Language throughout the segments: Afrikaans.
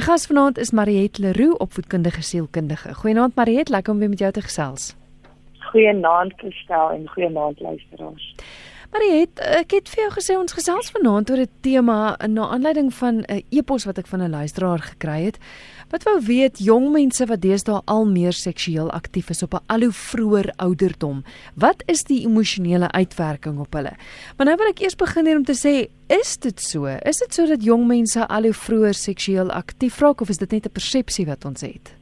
My gas vanaand is Mariet Leroux, opvoedkundige sielkundige. Goeienaand Mariet, lekker om weer met jou te gesels. Goeienaand Kristel en goeienaand luisteraars. Mariet, ek het vir jou gesê ons gesels vanaand oor 'n tema na aanleiding van 'n e-pos wat ek van 'n luisteraar gekry het. Wat wou weet jong mense wat deesdae al meer seksueel aktief is op 'n al hoe vroeër ouderdom. Wat is die emosionele uitwerking op hulle? Maar nou wil ek eers begin hier om te sê, is dit so? Is dit so dat jong mense al hoe vroeër seksueel aktief raak of is dit net 'n persepsie wat ons het?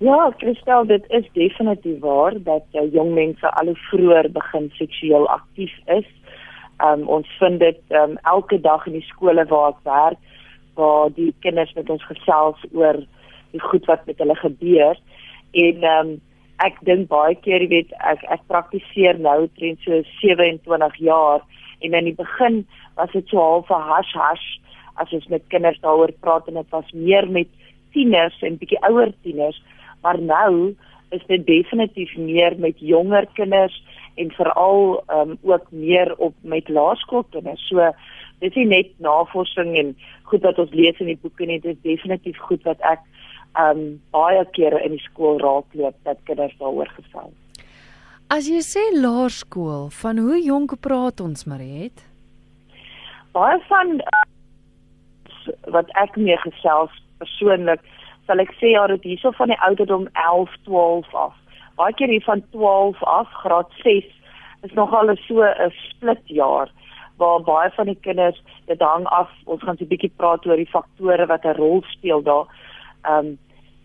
Ja, Christel, dit is definitief waar dat uh, jong mense al hoe vroeër begin seksueel aktief is. Um ons vind dit um elke dag in die skole waar ek werk waar die kinders met ons gesels oor die goed wat met hulle gebeur. En um ek dink baie keer, jy weet, ek ek praktiseer nou trend so 27 jaar. En in die begin was dit so half 'n hash hash. As ons met kinders daaroor praat en dit was meer met tieners en bietjie ouer tieners maar nou is dit definitief meer met jonger kinders en veral um, ook meer op met laerskoolkinders. So dis nie net navorsing en goed wat ons lees in die boeke nie, dit is definitief goed wat ek um baie kere in die skool raakloop dat kinders daaroor gesels. As jy sê laerskool, van hoe jonk praat ons, Mariet? Baie van uh, wat ek mee gesels persoonlik sal ek sê ja, dit hierso van die ouderdom 11, 12 af. Baie keer hier van 12 af, graad 6 is nogal so 'n split jaar waar baie van die kinders dit hang af. Ons gaan so 'n bietjie praat oor die faktore wat 'n rol speel daar. Ehm um,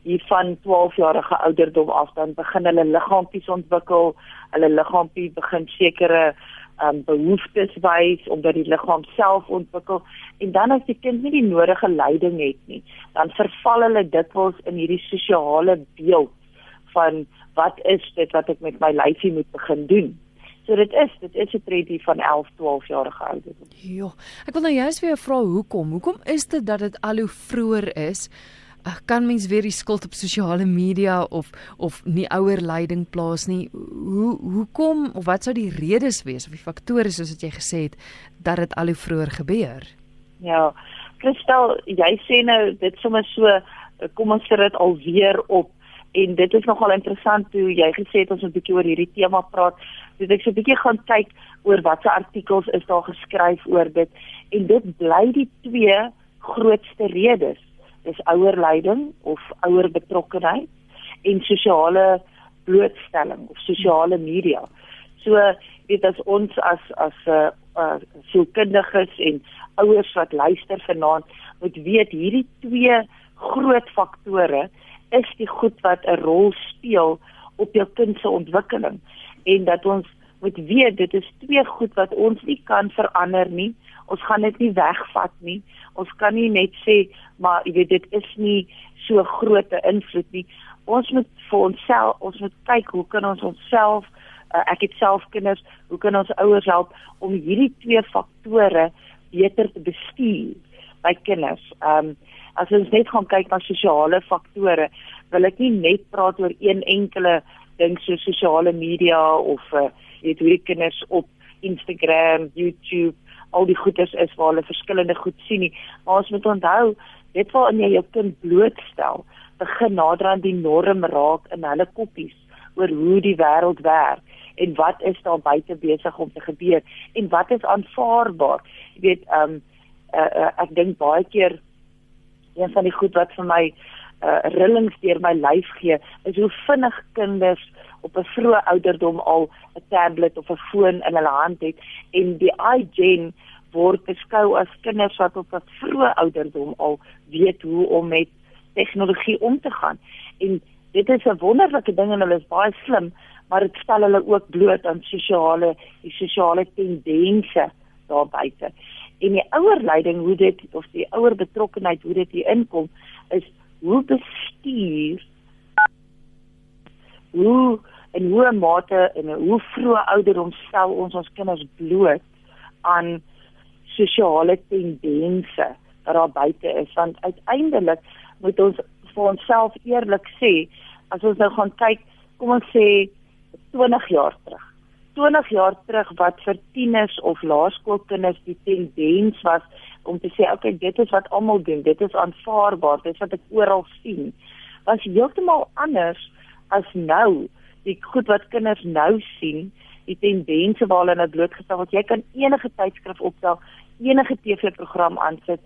hier van 12 jarige ouderdom af dan begin hulle liggaampies ontwikkel. Hulle liggaampie begin sekere um behoeftes wys omdat die liggaam self ontwikkel. En dan as die kind nie die nodige leiding het nie dan verval hulle dikwels in hierdie sosiale beeld van wat is dit wat ek met my lyfie moet begin doen. So dit is dit is 'n prentjie van 11 12 jarige ouderdom. Ja ek wil nou juist vir jou vra hoekom? Hoekom is dit dat dit al hoe vroeër is kan mens weer die skuld op sosiale media of of nie ouer leiding plaas nie. Hoe hoekom of wat sou die redes wees of die faktore soos wat jy gesê het dat dit al hoe vroeër gebeur? Ja. Kristel, jy sê nou dit sommer so kom ons sit dit alweer op en dit is nogal interessant hoe jy gesê het ons moet 'n bietjie oor hierdie tema praat. Dis ek so 'n bietjie gaan kyk oor watter artikels is daar geskryf oor dit en dit bly die twee grootste redes is ouer leiding of ouer betrokkenheid en sosiale blootstelling of sosiale media. So weet as ons as as uh, uh, sielkundiges en ouers wat luister vanaand moet weet hierdie twee groot faktore is die goed wat 'n rol speel op jou kind se ontwikkeling en dat ons moet weet dit is twee goed wat ons nie kan verander nie. Ons gaan dit nie wegvat nie. Ons kan nie net sê maar jy weet dit is nie so groot 'n invloed nie. Ons moet vir onsself, ons moet kyk hoe kan ons onsself uh, ek het self kinders, hoe kan ons ouers help om hierdie twee faktore beter te bestuur by kinders. Ehm um, as ons net gaan kyk na sosiale faktore, wil ek nie net praat oor een enkele ding so sosiale media of uh, weet hoe die kinders op Instagram, YouTube, al die goeders is waar hulle verskillende goed sien nie. Maar ons moet onthou, dit waarin jy jou kind blootstel, begin nader aan die norm raak in hulle koppies oor hoe die wêreld werk en wat is daar buite besig om te gebeur en wat is aanvaarbaar. Jy weet, ehm um, uh, uh, ek dink baie keer een van die goed wat vir my uh, rillings deur my lyf gee, is hoe vinnig kinders op 'n vroeë ouderdom al 'n tablet of 'n foon in hulle hand het en die iGen word beskou as kinders wat op 'n vroeë ouderdom al weet hoe om met tegnologie om te gaan. En dit is 'n wonderlike ding en hulle is baie slim, maar dit stel hulle ook bloot aan sosiale die sosiale tendense daar buite. En die ouer leiding hoe dit of die ouer betrokkenheid hoe dit hier inkom is hoe bestuur hoe en hoe mate en hoe vroeg ouderdom stel ons ons kinders bloot aan sosiale tendense wat daar buite is. Want uiteindelik moet ons vir onsself eerlik sê as ons nou gaan kyk kom ons sê 20 jaar terug. 20 jaar terug wat vir tieners of laerskoolkinders die tendens was om te sê okay dit is wat almal doen dit is aanvaarbaar dit is wat ek oral sien was heeltemal anders as nou die goed wat kinders nou sien die tendense waar hulle nou blootgestel word. Jy kan enige tydskrif opstel enige TV-program aansit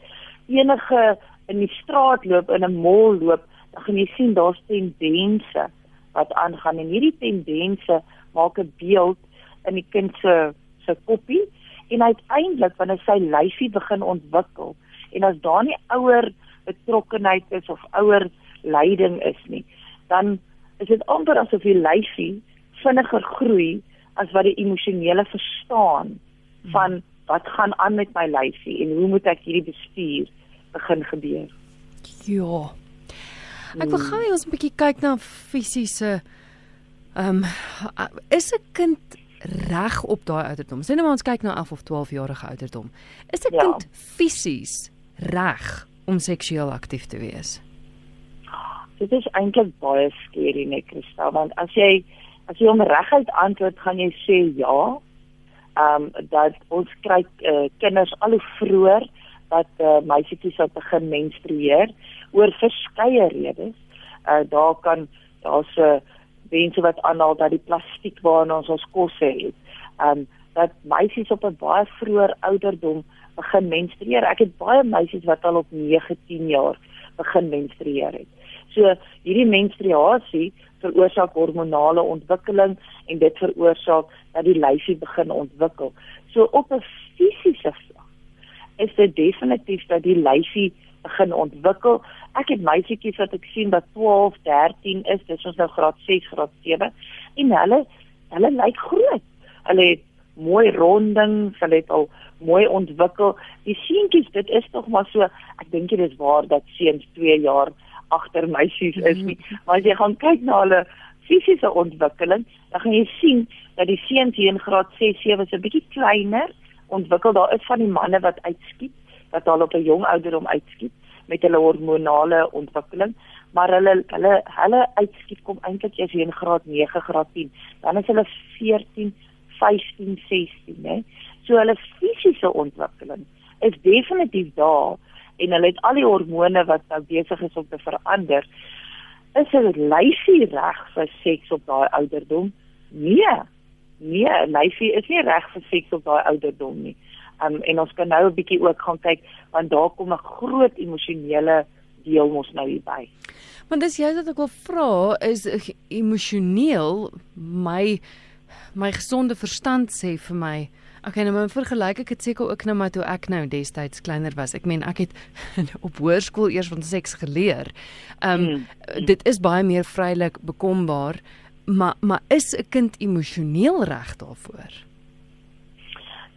enige in die straat loop in 'n mall loop dan gaan jy sien daar's tendense wat aangaan. En hierdie tendense maak 'n beeld in die kind se se koppie en uiteindelik wanneer sy lyfie begin ontwikkel en as daar nie ouer betrokkenheid is of ouer leiding is nie dan is dit amper asof die lyfie vinniger groei as wat die emosionele verstaan van wat gaan aan met my lyfie en hoe moet ek hierdie bestuur begin gebeur. Ja. Ek wil gou ons 'n bietjie kyk na fisiese ehm um, is 'n kind reg op daai ouderdom. Sien nou maar ons kyk na 11 of 12 jarige ouderdom. Is 'n ja. kind fisies reg om seksueel aktief te wees? Dit is eintlik baie skerry net Christa, want as jy as jy hom reguit antwoord, gaan jy sê ja. Ehm um, dat ons kry uh, kinders al hoe vroeër dat uh, meisietjies wat begin menstrueer oor verskeie redes. Uh daar kan daar's 'n uh, mense wat aanhaal dat die plastiek waarna ons ons kos het, um dat meisies op 'n baie vroeë ouderdom begin menstrueer. Ek het baie meisies wat al op 9, 10 jaar begin menstrueer het. So hierdie menstruasie veroorsaak hormonale ontwikkeling en dit veroorsaak dat die lyfie begin ontwikkel. So op 'n fisiese is dit definitief dat die lyfie begin ontwikkel. Ek het meisietjies wat ek sien wat 12, 13 is, dis ons nou graad 6, graad 7 en hulle hulle lyk groot. Hulle het mooi rondings, hulle het al mooi ontwikkel. Die seentjies, dit is tog maar so, ek dink dit is waar dat seuns 2 jaar agter meisies is nie. Mhm. Maar as jy gaan kyk na hulle fisiese ontwikkeling, dan gaan jy sien dat die seuns hier in graad 6, 7 is 'n bietjie kleiner ontwikkel. Daar is van die manne wat uitskiet, wat al op 'n jong ouderdom uitskiet met hulle hormonale ontwikkeling, maar hulle hulle hulle uitskiet kom eintlik eers in graad 9, graad 10. Dan is hulle 14, 15, 16, né? So hulle fisiese ontwikkeling is definitief daar en hulle het al die hormone wat nou besig is om te verander. Is hulle lyfie reg vir seks op daai ouderdom? Nee, nee, lyfie is nie reg vir seks op daai ouderdom nie. Um, en ons kan nou 'n bietjie ook gaan kyk want daar kom 'n groot emosionele deel mos nou hierby. Want dis jy wat ek wil vra is emosioneel my my gesonde verstand sê vir my Okay, nou maar vergelyk ek dit seker ook nou maar toe ek nou destyds kleiner was. Ek meen ek het op hoërskool eers van seks geleer. Ehm um, mm. dit is baie meer vrylik bekombaar maar maar is 'n kind emosioneel reg daarvoor?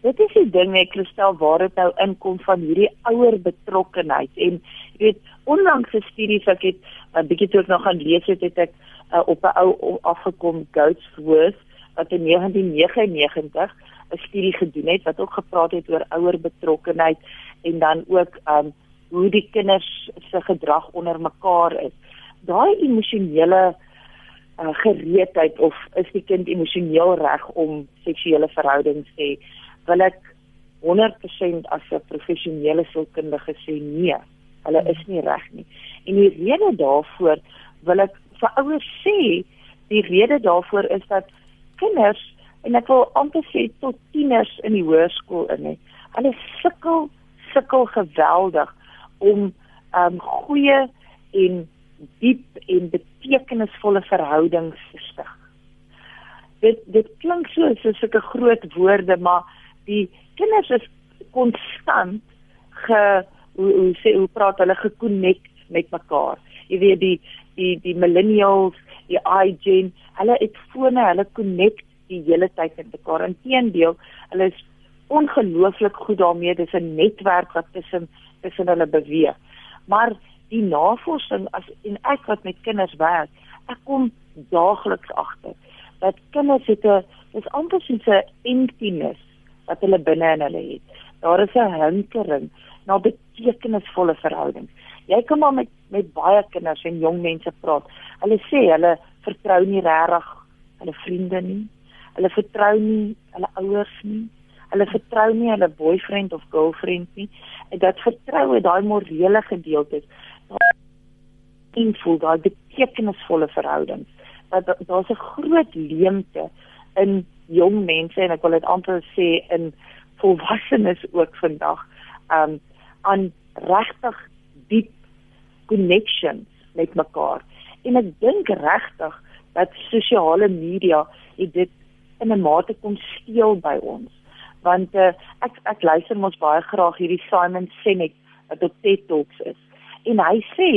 Dit is die ding net Christel waar dit nou inkom van hierdie ouer betrokkenheid en jy weet onlangs 'n studie wat ek 'n bietjie toe nog gaan lees het het ek uh, op 'n ou afgekom Goatsworth wat in 1999 'n studie gedoen het wat ook gepraat het oor ouer betrokkenheid en dan ook um hoe die kinders se gedrag onder mekaar is. Daai emosionele uh, gereedheid of is die kind emosioneel reg om seksuele verhoudings te hê wil ek 100% as 'n professionele sielkundige sê nee hulle is nie reg nie en die rede daarvoor wil ek vir ouers sê die rede daarvoor is dat kinders en ek wil amper sê tot tieners in die hoërskool in hè hulle sukkel sukkel geweldig om um goeie en diep en betekenisvolle verhoudings stig. Dit dit klink so so sulke groot woorde, maar die kinders is konstant ge hoe hoe sê hoe praat hulle gekonnekt met mekaar. Jy weet die die die millennials, die iGen, hulle het fone, hulle connect die hele tyd met mekaar. Inteendeel, hulle is ongelooflik goed daarmee. Dis 'n netwerk wat tussen tussen hulle beweeg. Maar die navorsing as en ek wat met kinders werk, ek kom daagliks agter dat kinders het 'n dis amper soos 'n emptiness wat hulle binne in hulle het. Daar is 'n hinkering na betekenisvolle verhoudings. Jy kan maar met met baie kinders en jong mense praat. Hulle sê hulle vertrou nie regtig hulle vriende nie. Hulle vertrou nie hulle ouers nie. Hulle vertrou nie hulle boyfriend of girlfriend nie. En dat vertroue, daai morele gedeelte, daai invul daai betekenisvolle verhoudings. Dat daar's 'n groot leemte in jong mense en ek wil dit amper sê in volwassenes ook vandag um aan regtig diep connections met mekaar. En ek dink regtig dat sosiale media dit in 'n mate kom steel by ons. Want uh, ek ek luister mos baie graag hierdie Simon Sinek wat op TED Talks is. En hy sê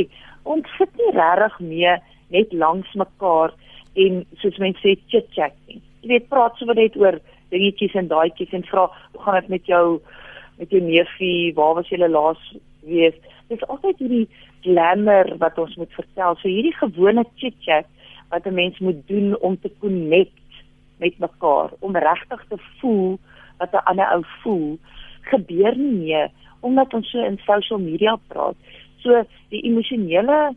ons sit nie regtig meer net langs mekaar en soos mense sê chit-chat nie. Jy weet praat sommer net oor dingetjies en daaietjies en vra hoe gaan dit met jou met jou neefie, waar was jy laas wees? Dit is altyd hierdie glamour wat ons moet vertel. So hierdie gewone chit-chat wat 'n mens moet doen om te connect met mekaar, om regtig te voel wat 'n ander ou voel, gebeur nie meer omdat ons so in social media praat. So die emosionele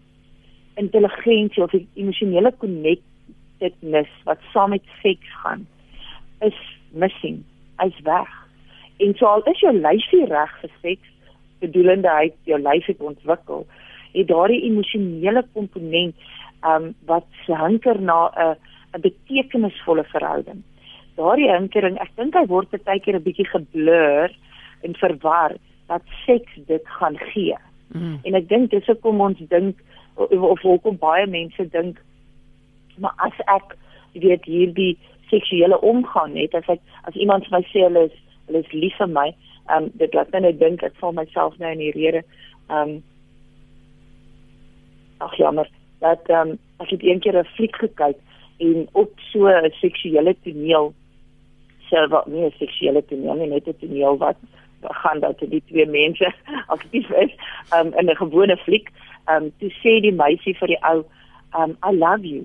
intelligensie of die emosionele connectedness wat saam met seks gaan is missing. Hy's weg. En so al is jou lyfie reg vir seks, bedoelende hy jou lyf het ontwikkel, het daardie emosionele komponent um wat hanker na 'n 'n betekenisvolle verhouding. Daardie hinkering, ek dink hy word baie keer 'n bietjie geblur en verwar dat seks dit gaan gee. Mm. En ek dink dis hoekom ons dink of hoekom baie mense dink maar as ek weet hierdie seksuele omgang het as ek as iemand vir my sê hulle is hulle is lief vir my, um dit laat my net dink ek val myself nou in die rede. Um ag jammer dat ehm um, ek het eendag 'n fliek gekyk en op so 'n seksuele toneel self wat nie 'n seksuele toneel nie net 'n toneel wat gaan dat die twee mense aktief is um, in 'n gewone fliek. Um toe sê die meisie vir die ou um I love you.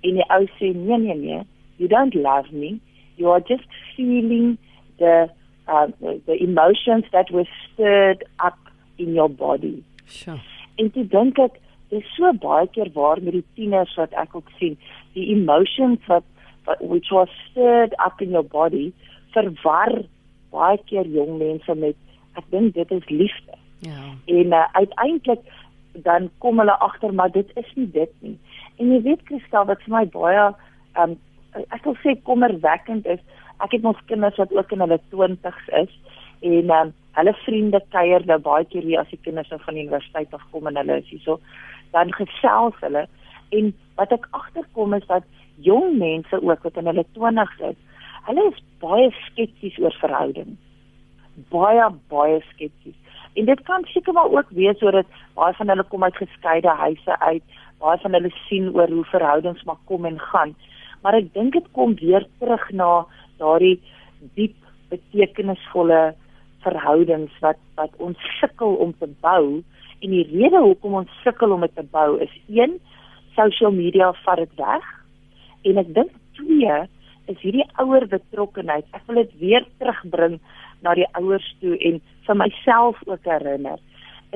En die ou sê nee nee nee you don't love me. You are just feeling the uh, the emotions that were stirred up in your body. Sure. En toe dink ek dis so baie keer waar met die tieners wat ek ook sien die emotions wat, wat which was stirred up in your body verwar baie keer jong mense met ek dink dit is liefde. Ja. En uh, uiteindelik dan kom hulle agter maar dit is nie dit nie. En jy weet Kristal wat vir my baie um, ek wil sê kommerwekkend is ek het mos kinders wat ook in hulle 20's is en um, hulle vriende kuier nou baie keer hier as die kinders nou van die universiteit af kom en hulle is hierso dan gesels hulle en wat ek agterkom is dat jong mense ook wat in hulle 20's is, hulle is baie skepties oor verhoudings. Baie baie skepties. En dit kan seker maar ook wees sodat baie van hulle kom uit geskeide huise uit, baie van hulle sien oor hoe verhoudings maar kom en gaan. Maar ek dink dit kom weer terug na daardie diep betekenisvolle verhoudings wat wat ons sukkel om te bou En die rede hoekom ons sukkel om dit te bou is een, social media vat dit weg. En ek dink twee is hierdie ouer betrokkenheid. Ek wil dit weer terugbring na die ouers toe en vir myself ook herinner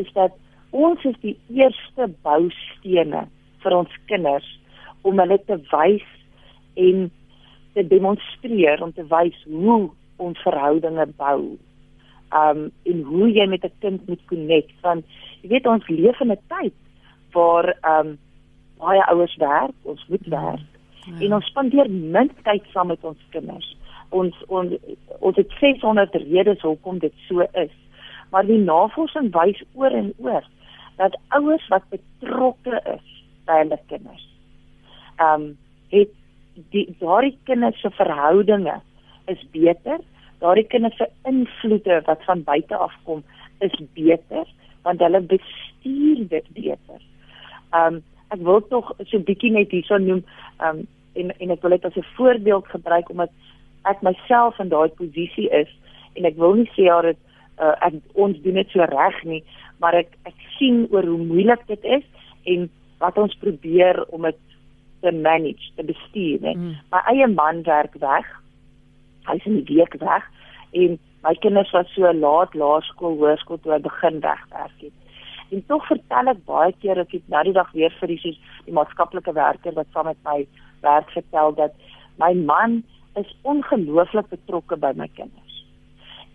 is dat ons is die eerste boustene vir ons kinders om hulle te wys en te demonstreer om te wys hoe ons verhoudinge bou um en hoe jy met 'n kind moet connect want jy weet ons leef in 'n tyd waar um baie ouers werk, ons moet ja. werk ja. en ons spandeer min tyd saam met ons kinders. Ons ons ons het 600 redes hoekom dit so is. Maar die navorsing wys oor en oor dat ouers wat betrokke is by hulle kinders, um het die daardie kinders se verhoudinge is beter daardie kinders se invloede wat van buite af kom is beter want hulle bestuur dit beter. Um ek wil tog so 'n bietjie net hierso noem um en en ek wil dit as 'n voorbeeld gebruik omdat ek myself in daai posisie is en ek wil nie sê ja dit uh, ek ons doen dit so reg nie, maar ek ek sien oor hoe moeilik dit is en wat ons probeer om dit te manage, te bestuur, né? Mm. My eie man werk weg hy's in die week weg en my kinders was so laat laerskool hoërskool toe hy begin wegwerk het. En tog vertel ek baie keer ek het nou die dag weer vir die die maatskaplike werker wat saam met my werk vertel dat my man is ongelooflik betrokke by my kinders.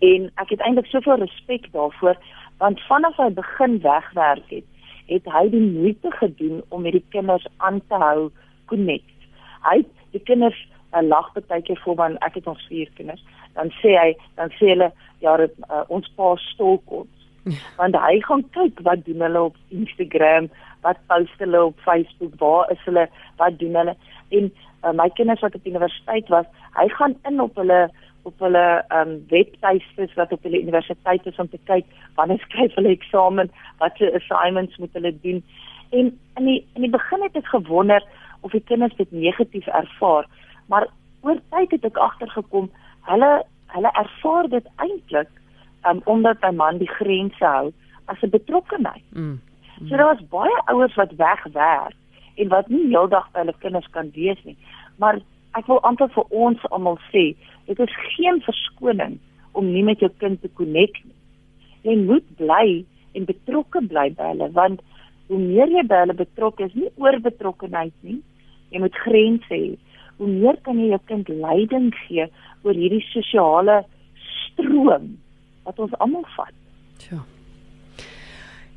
En ek het eintlik soveel respek daarvoor want vanaf hy begin wegwerk het, het hy die moeite gedoen om met die kinders aan te hou connect. Hy die kinders lag baie keer voor want ek het ons vier kinders, dan sê hy, dan sê hulle ja, dit, uh, ons pa stolk ons. Ja. Want hy gaan kyk wat doen hulle op Instagram, wat post hulle op Facebook, waar is hulle, wat doen hulle? En uh, my kinders wat op universiteit was, hy gaan in op hulle op hulle um, webtuistes wat op hulle universiteit is om te kyk wanneer skryf hulle eksamen, watse assignments moet hulle doen. En in die in die begin het ek gewonder of die kinders dit negatief ervaar, maar oor tyd het ek agtergekom hulle hulle ervaar dit eintlik um, omdat my man die grense hou as 'n betrokkeheid. Mm. Mm. So daar was baie ouers wat wegwerk en wat nie heeldag by hulle kinders kan wees nie. Maar ek wil amper vir ons almal sê, dit is geen verskoning om nie met jou kind te connect nie. Jy moet bly en betrokke bly by hulle want hoe meer jy by hulle betrokke is, nie oor betrokkenheid nie. Jy moet grense hê. Hoe meer kan jy jou kind leiding gee oor hierdie sosiale stroom wat ons almal vat. Ja.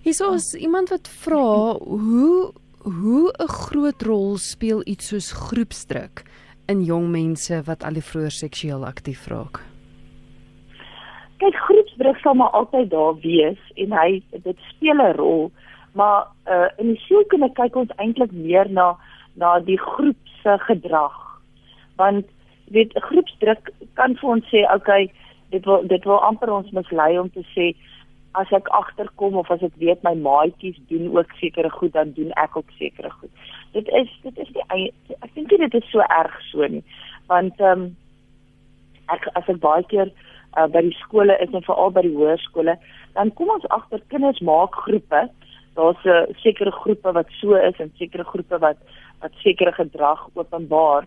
Hiersoos iemand wat vra hoe hoe 'n groot rol speel iets soos groepsdruk in jong mense wat al vroeër seksueel aktief raak. Kyk, groepsdruk sal maar altyd daar wees en hy dit speel 'n rol, maar uh, in die sielkunde kyk ons eintlik meer na na die groep se gedrag. Want weet groepsdruk kan vir ons sê, okay, dit wil dit wil amper ons mislei om te sê as ek agterkom of as ek weet my maatjies doen ook sekere goed dan doen ek ook sekere goed. Dit is dit is die ek dink dit is so erg so nie. Want ehm um, ek as ek baie keer uh, by die skole is en veral by die hoërskole, dan kom ons agter kinders maak groepe. Daar's 'n uh, sekere groepe wat so is en sekere groepe wat wat sekere gedrag openbaar.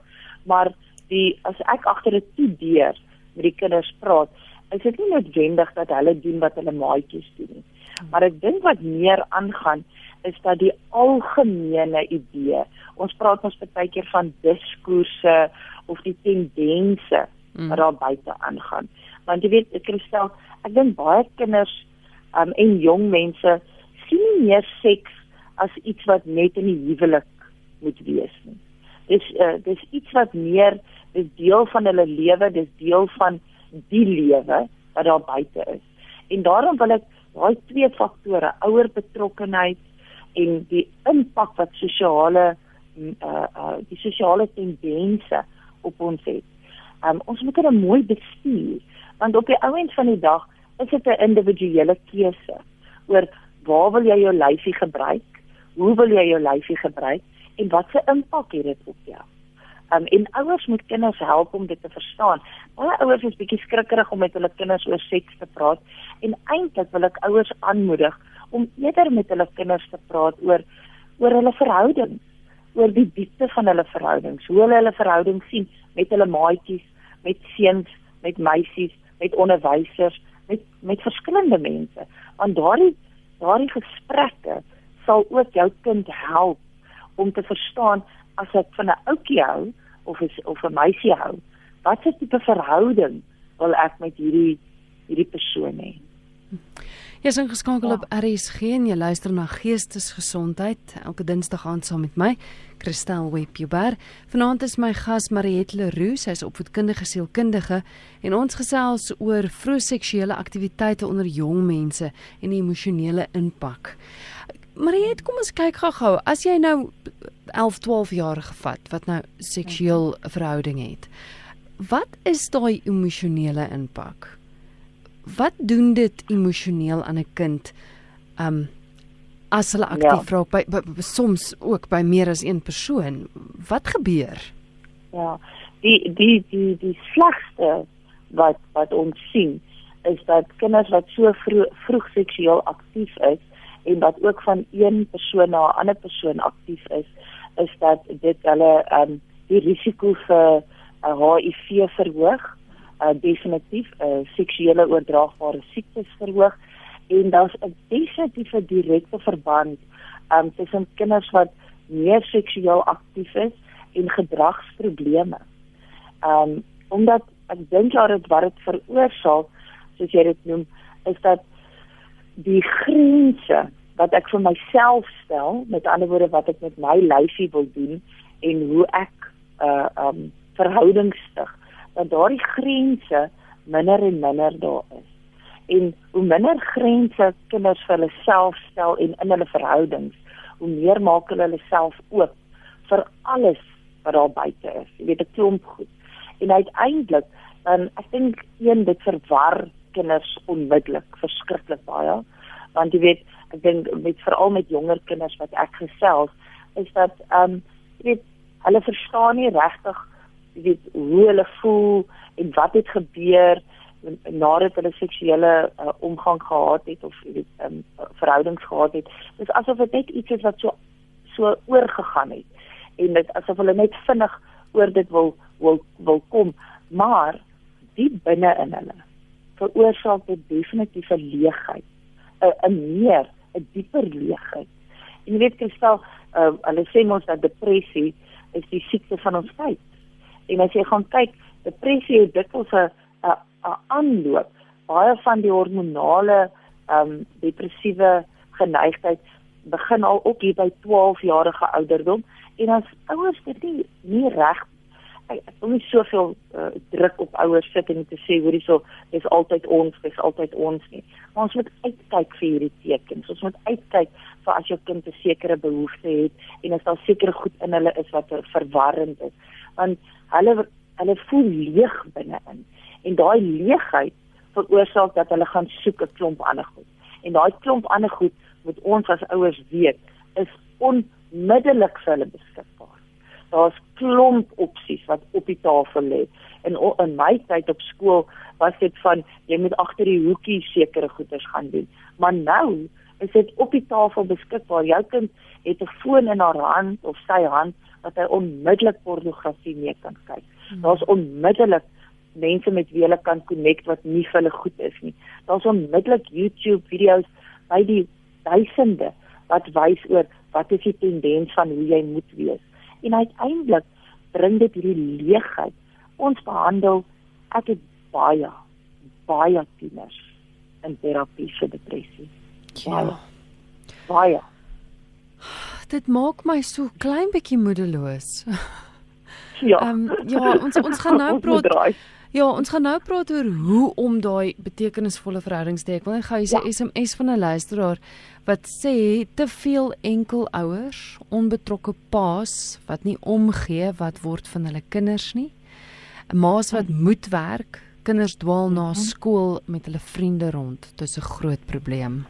Maar die as ek agter 'n toe deur met die kinders praat, is dit nie noodwendig dat hulle doen wat hulle maatjies doen nie. Maar ek dink wat meer aangaan is dat die algemene idee. Ons praat ons baie keer van diskoerse of die tendense mm. wat daar buite aangaan. Want jy weet, ek stel, ek dink baie kinders um, en jong mense sien nie meer seks as iets wat net in die huwelik moet wees nie. Dis uh, dis iets wat meer dis deel van hulle lewe, dis deel van die lewe wat daar buite is. En daarom wil ek daai twee faktore, ouer betrokkenheid en die impak wat sosiale uh uh die sosiale tendense op ons het. Um ons moet dit mooi bestuur want op die ouend van die dag is dit 'n individuele keuse oor waar wil jy jou lyfie gebruik? Hoe wil jy jou lyfie gebruik en wat se impak het dit op jou? Um, en ouers moet kinders help om dit te verstaan. Baie ouers is bietjie skrikkerig om met hulle kinders oor seks te praat en eintlik wil ek ouers aanmoedig om eerder met hulle kinders te praat oor oor hulle verhoudings, oor die diepte van hulle verhoudings, hoe hulle hulle verhoudings sien met hulle maatjies, met seuns, met meisies, met onderwysers, met met verskillende mense. Want daardie daardie gesprekke sal ook jou kind help om te verstaan as ek van 'n ouetjie hou of is, of 'n meisie hou, watter tipe verhouding wil ek met hierdie hierdie persoon hê? Jy is ingeskakel ja. op RSG en jy luister na Geestesgesondheid elke Dinsdag aand saam met my, Christel Webber. Vanaand is my gas Mariette Leroux, sy is opvoedkundige sielkundige en ons gesels oor vroeë seksuele aktiwiteite onder jong mense en die emosionele impak. Mariet, kom ons kyk gou-gou. As jy nou 11, 12 jaar gevat wat nou seksueel verhouding het. Wat is daai emosionele impak? Wat doen dit emosioneel aan 'n kind? Um as hulle aktief ja. raak by, by, by soms ook by meer as een persoon. Wat gebeur? Ja. Die die die die slegste wat wat ons sien is dat kinders wat so vroeg, vroeg seksueel aktief is en wat ook van een persoon na 'n ander persoon aktief is, is dat dit hulle ehm um, die risiko vir uh, HIV verhoog, uh, definitief 'n uh, seksuele oordraagbare siektes verhoog en daar's 'n definitiewe direkte verband um, tussen kinders wat meer seksueel aktief is en gedragsprobleme. Um omdat ek dink ja dit wat dit veroorsaak soos jy dit noem is dat die grense wat ek vir myself stel met ander woorde wat ek met my lyfie wil doen en hoe ek uh um verhoudings stig dat daardie grense minder en minder daar is en hoe minder grense kinders vir hulle self stel en in hulle verhoudings hoe meer maak hulle hulle self oop vir alles wat daar buite is. Jy weet 'n klomp goed. En uiteindelik dan ek dink een dit verwar kinders onmiddellik verskriklik baie. Want jy weet, ek dink met veral met jonger kinders wat ek gesels, is dat ehm um, jy weet hulle verstaan nie regtig jy weet hoe hulle voel en wat het gebeur nadat hulle seksuele uh, omgang gehad het of jy weet um, verhoudings gehad het. Dit is asof dit net iets is wat so so oorgegaan het en dit asof hulle net vinnig oor dit wil wil wil kom, maar diep binne in hulle veroorsaak dit definitief 'n leegheid, 'n 'n meer, 'n dieper leegheid. En jy weet Kristal, uh, hulle sê mos dat depressie is die siekte van ons tyd. En as jy gaan kyk, depressie het dikwels 'n 'n aanloop. Baie van die hormonale ehm um, depressiewe geneigtheid begin al op hier by 12 jarige ouderdom en as ouers dit nie, nie reg ek, wil nie soveel uh, druk op ouers sit en te sê hoorie so dis altyd ons dis altyd ons nie. Maar ons moet uitkyk vir hierdie tekens. Ons moet uitkyk vir as jou kind 'n sekere behoefte het en as daar sekere goed in hulle is wat verwarrend is. Want hulle hulle voel leeg binne-in. En daai leegheid veroorsaak dat hulle gaan soek 'n klomp ander goed. En daai klomp ander goed moet ons as ouers weet is onmiddellik vir hulle beskikbaar. Daar's klomp opsies wat op die tafel lê. En in my tyd op skool was dit van jy moet agter die hoekie sekere goeders gaan doen. Maar nou is dit op die tafel beskikbaar. Jou kind het 'n foon in haar hand of sy hand wat hy onmiddellik pornografie mee kan kyk. Hmm. Daar's onmiddellik mense met wie hulle kan connect wat nie vir hulle goed is nie. Daar's onmiddellik YouTube video's by die duisende wat wys oor wat is die tendens van hoe jy moet wees. En uiteindelik bring dit hierdie leegheid. Ons behandel ek het baie baie tieners in terapie vir depressie. Ja. Baie. Dit maak my so klein bietjie moedeloos. Ja. Ehm um, ja, ons ons gaan nou praat. Ja, ons gaan nou praat oor hoe om daai betekenisvolle verhoudings te hê. Ek wil net gou hê 'n SMS van 'n luisteraar wat sê te veel enkelouers, onbetrokke paas wat nie omgee wat word van hulle kinders nie. 'n Maas wat moet werk, kinders dwaal na mhm. skool met hulle vriende rond. Dit is 'n groot probleem.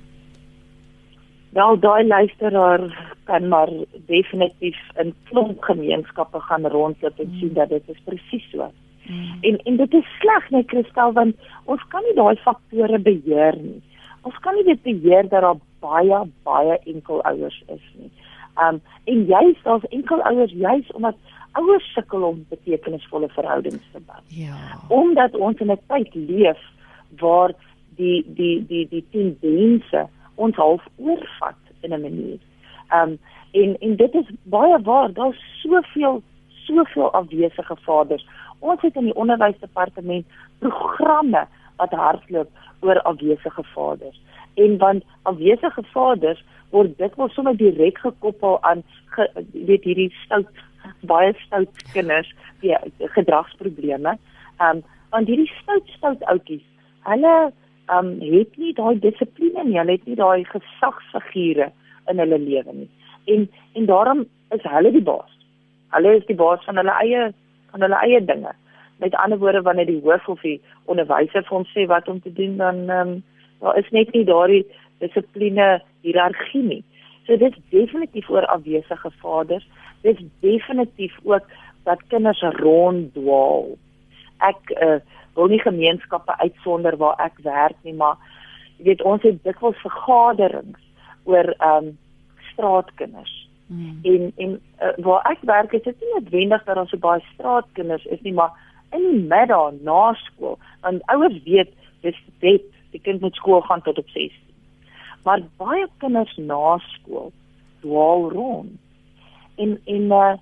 Wel, daai luisteraar kan maar definitief in klomp gemeenskappe gaan rondloop en sien mhm. dat dit is presies so. Mm. En en dit is sleg net Kristal want ons kan nie daai faktore beheer nie. Ons kan nie dit beheer dat daar baie baie enkelouers is nie. Um en juist daar's enkelouers juist omdat ouers sukkel om betekenisvolle verhoudings te bou. Ja. Omdat ons in 'n tyd leef waar die die die die tendense ons half oorvat in 'n manier. Um en en dit is baie waar. Daar's soveel soveel afwesige vaders ons het in die onderwysdepartement programme wat hardloop oor afwesige vaders. En want afwesige vaders word dikwels sommer direk gekoppel aan ge, weet hierdie stout baie stout kinders die gedragsprobleme. Ehm um, want hierdie stout stout ouetjies, hulle ehm um, het nie daai dissipline nie, hulle het nie daai gesagsfigure in hulle lewe nie. En en daarom is hulle die baas. Hulle is die baas van hulle eie van hulle eie dinge. Met ander woorde wanneer die hoof of die onderwyser vir hom sê wat om te doen dan ehm um, daar is net nie daardie dissipline hiërargie nie. So dit is definitief oor afwesige vaders. Dit is definitief ook dat kinders ronddwaal. Ek uh, wil nie gemeenskappe uitsonder waar ek werk nie, maar jy weet ons het dikwels vergaderings oor ehm um, straatkinders Hmm. En en uh, waar ek werk is dit nie noodwendig dat daar so baie straatkinders is nie, maar in die middag na skool, want ouers weet dis dit, die kind moet skool gaan tot op 6. Maar baie kinders na skool dwaal rond. En en uh,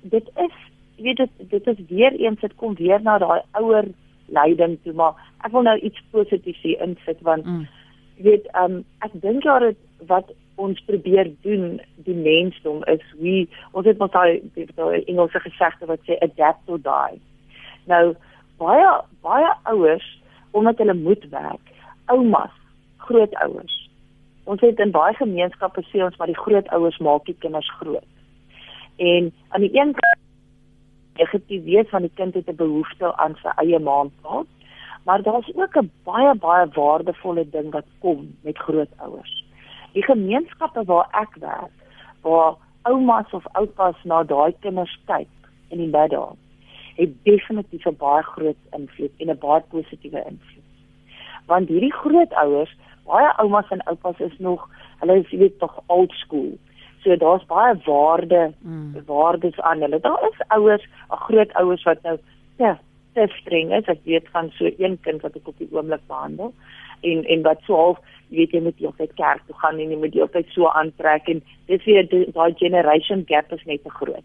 dit is weet dit dit is weer eens dit kom weer na daai ouer leiding toe maar ek wil nou iets positiefs hier insit want mm. weet um, ek dink ja dat wat ons probeer doen die mensdom is wie ons het mos daai daai Engelse gesegde wat sê adapt or die. Nou baie baie ouers omdat hulle moet werk, oumas, grootouers. Ons het in baie gemeenskappe sê ons maar die grootouers maak die kinders groot. En aan die een kant negatief weet van die kind het 'n behoefte aan sy eie ma en pa, maar daar's ook 'n baie baie waardevolle ding wat kom met grootouers die gemeenskappe waar ek werk waar oumas of oupas na daai kinders kyk in die middag het definitief 'n baie groot invloed en 'n baie positiewe invloed. Want hierdie grootouers, baie oumas en oupas is nog, hulle is weet tog old school. So daar's baie waarde, mm. waardes aan hulle. Daar is ouers, grootouers wat nou ja, te streng is. Ek weet van so een kind wat ek op die oomblik behandel en en wat so half jy weet jy moet jy altyd kerk toe gaan en jy moet jy altyd so aantrek en dis weer daai generation gap is net te groot.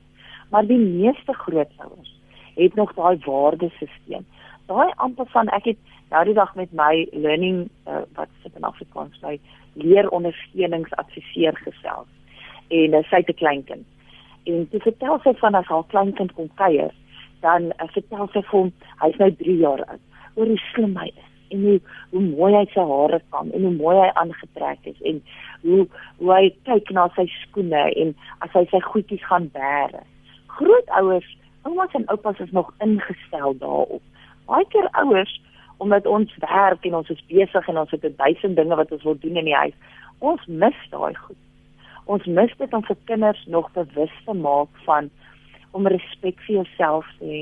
Maar die meeste grootouers het nog daai waardesisteem. Daai amper van ek het nou die dag met my learning uh, wat sit in Afrikaans my leer ondersteuningsadviseur gesels. En uh, sy het 'n kleinkind. En sy vertel sy van as haar kleinkind kom kuier, dan uh, vertel sy vir hom hy's nou 3 jaar oud. Oor hoe slim hy is en hoe hoe mooi hy sy hare kam en hoe mooi hy aangetrek is en hoe hoe hy kyk na sy skoene en as hy sy goedjies gaan bære. Grootouers, oumas en oupas is nog ingestel daarop. Baie keer ouers omdat ons werk en ons is besig en ons het 'n duisend dinge wat ons wil doen in die huis. Ons mis daai goed. Ons mis dit om vir kinders nog bewus te maak van om respek vir jouself te hê,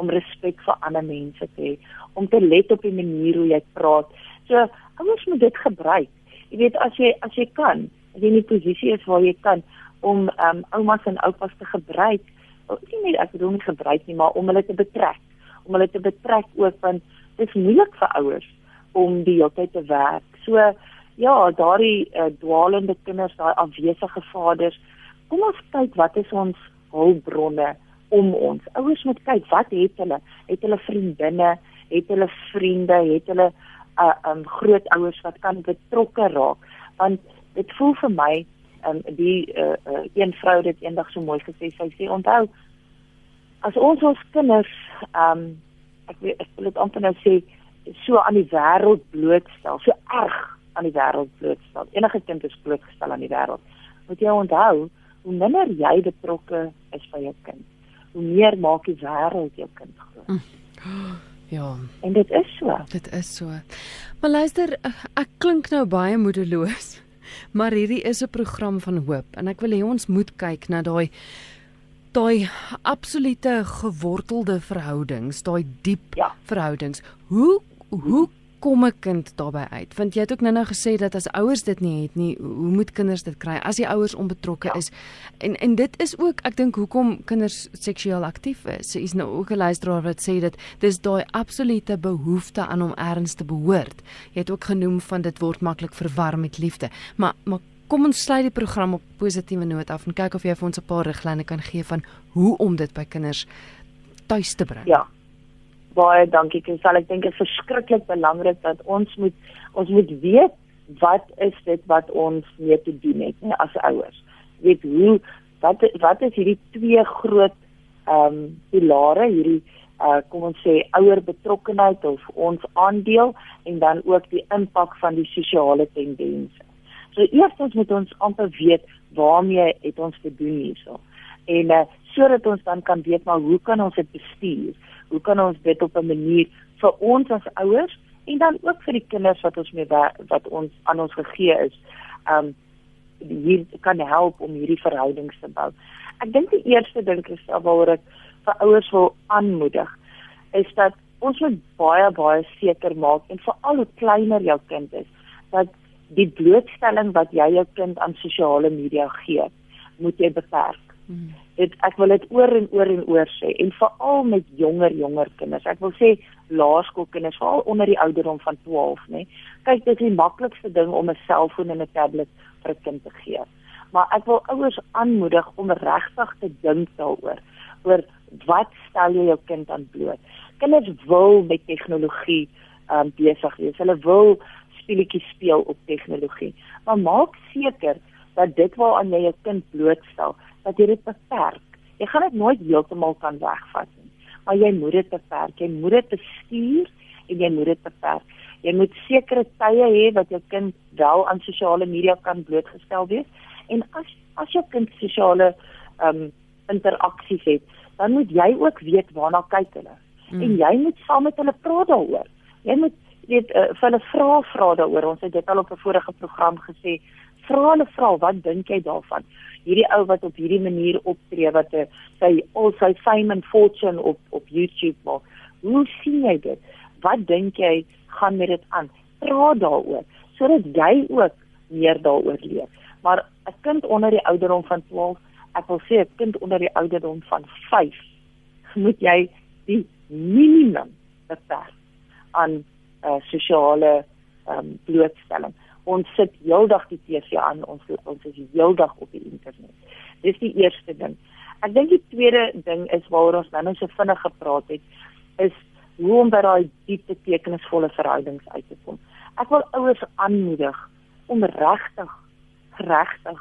om respek vir ander mense te hê, om te let op die manier hoe jy praat. So, ouers moet dit gebruik. Jy weet as jy as jy kan, as jy in 'n posisie is waar jy kan om ehm um, oumas en oupas te gebruik, nie net ek bedoel nie gebruik nie, maar om hulle te betrek, om hulle te betrek ook want dit is moeilik vir ouers om die hele tyd te werk. So ja, daardie uh, dwaalende kinders, daai afwesige vaders, kom ons kyk wat is ons hulpbronne om ons. Ouers moet kyk wat het hulle? Het hulle vriendinne? het hulle vriende, het hulle uh um grootouers wat kan betrokke raak want dit voel vir my um die uh, uh een vrou het eendag so mooi gesê sy sê onthou as ons ons kinders um ek weet ek wil dit amper nou sê so aan die wêreld blootstel so erg aan die wêreld blootstel enige kind is blootgestel aan die wêreld moet jy onthou hoe minder jy betrokke is by jou kind hoe meer maak die wêreld jou kind groot mm. Ja. En dit is so. Dit is so. Maar luister, ek klink nou baie moedeloos. Maar hierdie is 'n program van hoop en ek wil hê ons moet kyk na daai daai absolute gewortelde verhoudings, daai diep ja. verhoudings. Hoe hoe kom 'n kind daarbey uit? Want jy het ook nou-nou gesê dat as ouers dit nie het nie, hoe moet kinders dit kry as die ouers onbetrokke ja. is? En en dit is ook ek dink hoekom kinders seksueel aktief is. Sy is nou ook 'n luisteraar wat sê dat dis daai absolute behoefte aan om erns te behoort. Jy het ook genoem van dit word maklik verwar met liefde. Maar maar kom ons sluit die program op positiewe noot af en kyk of jy vir ons 'n paar riglyne kan gee van hoe om dit by kinders tuis te bring. Ja baie dankie Kinsal. Ek dink dit is verskriklik belangrik dat ons moet ons moet weet wat is dit wat ons mee te doen het nie, as ouers. Weet hoe wat wat is hierdie twee groot ehm um, pilare hierdie uh kom ons sê ouer betrokkenheid of ons aandeel en dan ook die impak van die sosiale tendense. So eerstens moet ons amper weet waarmee het ons te doen hierso. En uh sodat ons dan kan weet maar hoe kan ons dit bestuur? Hoe kan ons dit op 'n manier vir ons as ouers en dan ook vir die kinders wat ons mee wat ons aan ons gegee is um hier kan help om hierdie verhoudings te bou. Ek dink die eerste ding is waaroor ek vir ouers wil aanmoedig is dat ons moet baie baie seker maak en veral hoe kleiner jou kind is dat die blootstelling wat jy jou kind aan sosiale media gee, moet jy beperk. Hmm dit ek wil dit oor en oor en oor sê en veral met jonger jonger kinders. Ek wil sê laerskoolkinders veral onder die ouderdom van 12, nê. Kyk, dit is die maklikste ding om 'n selfoon en 'n tablet vir 'n kind te gee. Maar ek wil ouers aanmoedig om regtig te dink daaroor. oor wat stel jy jou kind aan bloot. Kinders wil met tegnologie um besig wees. Hulle wil speletjies speel op tegnologie. Maar maak seker dat dit waaraan jy jou kind blootstel, dat jy dit beperk. Jy gaan dit nooit heeltemal kan wegvat nie, maar jy moet dit beperk. Jy moet dit bestuur en jy moet dit beperk. Jy moet sekere tye hê wat jou kind wel aan sosiale media kan blootgestel wees en as as jou kind sosiale ehm um, interaksies het, dan moet jy ook weet waarna kyk hulle. Mm. En jy moet saam met hulle praat daaroor. Jy moet weet uh, vir hulle vra vra daaroor. Ons het dit al op 'n vorige program gesê. Vra hulle vra, wat dink jy daarvan? Hierdie ou wat op hierdie manier optree wat uh, sy al sy fame and fortune op op YouTube maak. Hoe sien jy dit? Wat dink jy gaan met dit aan? Praat daaroor sodat jy ook meer daaroor leer. Maar 'n kind onder die ouderdom van 12, ek wil sê 'n kind onder die ouderdom van 5, moet jy die minimum beperk aan uh, sosiale um, blootstelling. Ons sit heeldag die TV aan, ons ons is heeldag op die internet. Dis die eerste ding. Ek dink die tweede ding is waaroor ons nou net so vinnig gepraat het, is hoe om by daai diep betekenisvolle verhoudings uit te kom. Ek wil ouers aanmoedig om regtig regtig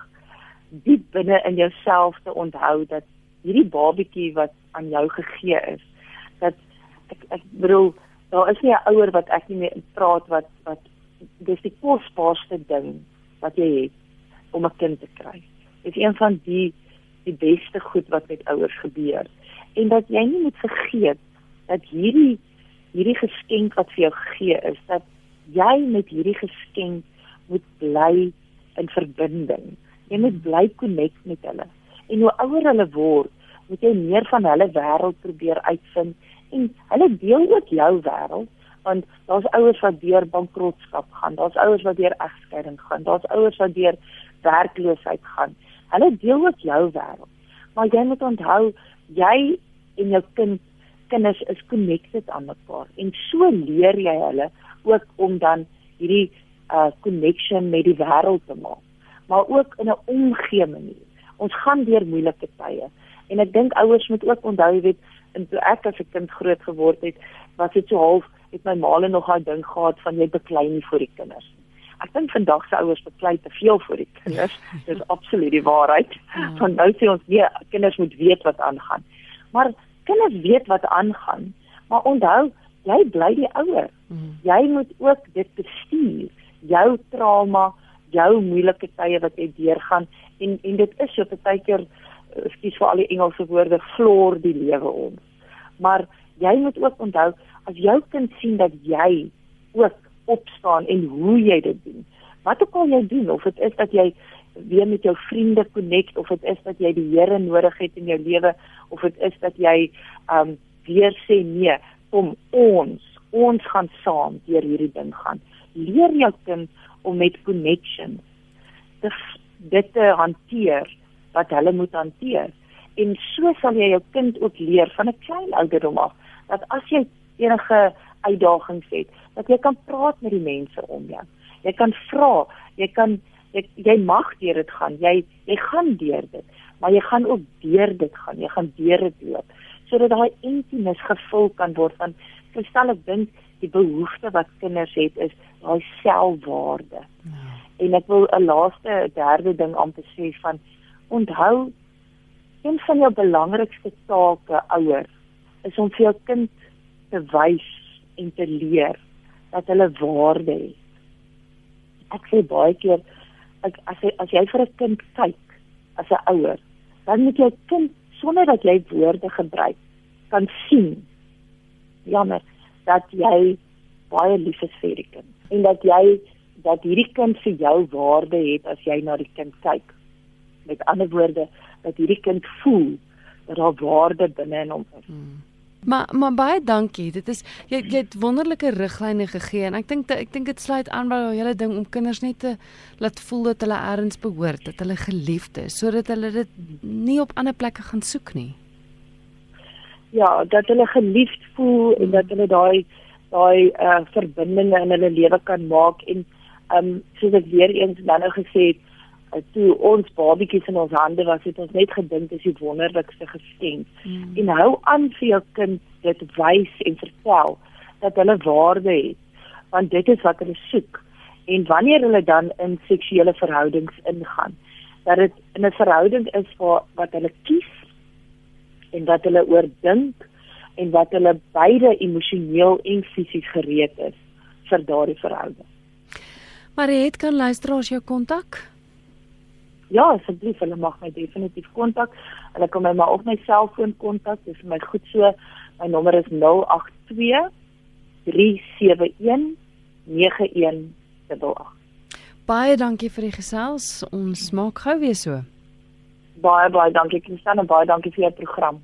diep binne in jouself te onthou dat hierdie babatjie wat aan jou gegee is, dat ek ek bedoel daar is nie 'n ouer wat ek nie mee praat wat wat dis die kosbaarste ding wat jy het om 'n kind te kry. Dit is een van die die beste goed wat met ouers gebeur. En dat jy nie moet vergeet dat hierdie hierdie geskenk wat vir jou gegee is, dat jy met hierdie geskenk moet bly in verbinding. Jy moet bly connect met hulle. En hoe ouer hulle word, moet jy meer van hulle wêreld probeer uitvind en hulle deel ook jou wêreld want daar's ouers wat deur bankrotskap gaan, daar's ouers wat deur egskeiding gaan, daar's ouers wat deur werkloosheid gaan. Hulle deel ook jou wêreld. Maar jy moet onthou jy en jou kind kinders is connected aan mekaar en so leer jy hulle ook om dan hierdie uh connection met die wêreld te maak maar ook in 'n omgee manier. Ons gaan deur moeilike tye en ek dink ouers moet ook onthou jy weet en toe ek as 'n kind groot geword het, was dit so half het my maale nog daai ding gehad van jy beklei nie vir die kinders. Ek dink vandag se ouers beklei te veel vir die kinders. Dis absoluut die waarheid. Ja. Van nou sê ons nee, kinders moet weet wat aangaan. Maar kinders weet wat aangaan, maar onthou, jy bly die ouer. Hmm. Jy moet ook dit bestuur, jou trauma, jou moeilike tye wat jy deurgaan en en dit is so baie keer ekskuus vir al die Engelse woorde floor die lewe ons. Maar jy moet ook onthou as jou kind sien dat jy ook opstaan en hoe jy dit doen. Wat ook al jy doen of dit is dat jy weer met jou vriende connect of dit is dat jy die Here nodig het in jou lewe of dit is dat jy um weer sê nee, kom ons ons gaan saam deur hierdie ding gaan. Leer jou kind om met connections dit dit te hanteer wat hulle moet hanteer. En so sal jy jou kind ook leer van 'n klein ouderdom af dat as jy enige uitdagings het, dat jy kan praat met die mense om jou. Jy kan vra, jy kan jy, jy mag deur dit gaan. Jy jy gaan deur dit, maar jy gaan ook deur dit gaan. Jy gaan deur dit loop sodat daai intimes gevul kan word van verstel ek dink die behoefte wat kinders het is daai selfwaarde. Ja. En ek wil 'n laaste derde ding aan te sê van onthou een van jou belangrikste take ouers is om vir jou kind te wys en te leer dat hulle waarde het. Ek sê baie keer ek as jy as jy vir 'n kind kyk as 'n ouer, dan moet jy kind sonder dat jy woorde gebruik kan sien. Jammer dat jy baie lief is vir die kind en dat jy dat hierdie kind vir jou waarde het as jy na die kind kyk met ander woorde dat hierdie kind voel dat daar waarde binne in hom is. Hmm. Maar maar baie dankie. Dit is jy jy het wonderlike riglyne gegee en ek dink ek dink dit sluit aan by jou hele ding om kinders net te laat voel dat hulle ergens behoort, dat hulle geliefd is, sodat hulle dit nie op ander plekke gaan soek nie. Ja, dat hulle geliefd voel en dat hulle daai daai uh, verbindinge in hulle lewe kan maak en ehm um, soos ek weer eens nou gesê het, toe ons babatjies in ons hande was, het ons net gedink dis die wonderlikste geskenk. Mm. En hou aan vir jou kind dit wys en vertel dat hulle waarde het, want dit is wat hulle soek. En wanneer hulle dan in seksuele verhoudings ingaan, dat dit in 'n verhouding is waar wat hulle kies en wat hulle oordink en wat hulle beide emosioneel en fisies gereed is vir daardie verhouding. Maar het kan luisteraars jou kontak? Ja, asseblief, hulle mag my definitief kontak. Hulle kan my maar op my selfoon kontak. Dis vir my goed so. My nommer is 082 371 9188. Baie dankie vir die gesels. Ons maak gou weer so. Baie baie dankie Christian en baie dankie vir jou program.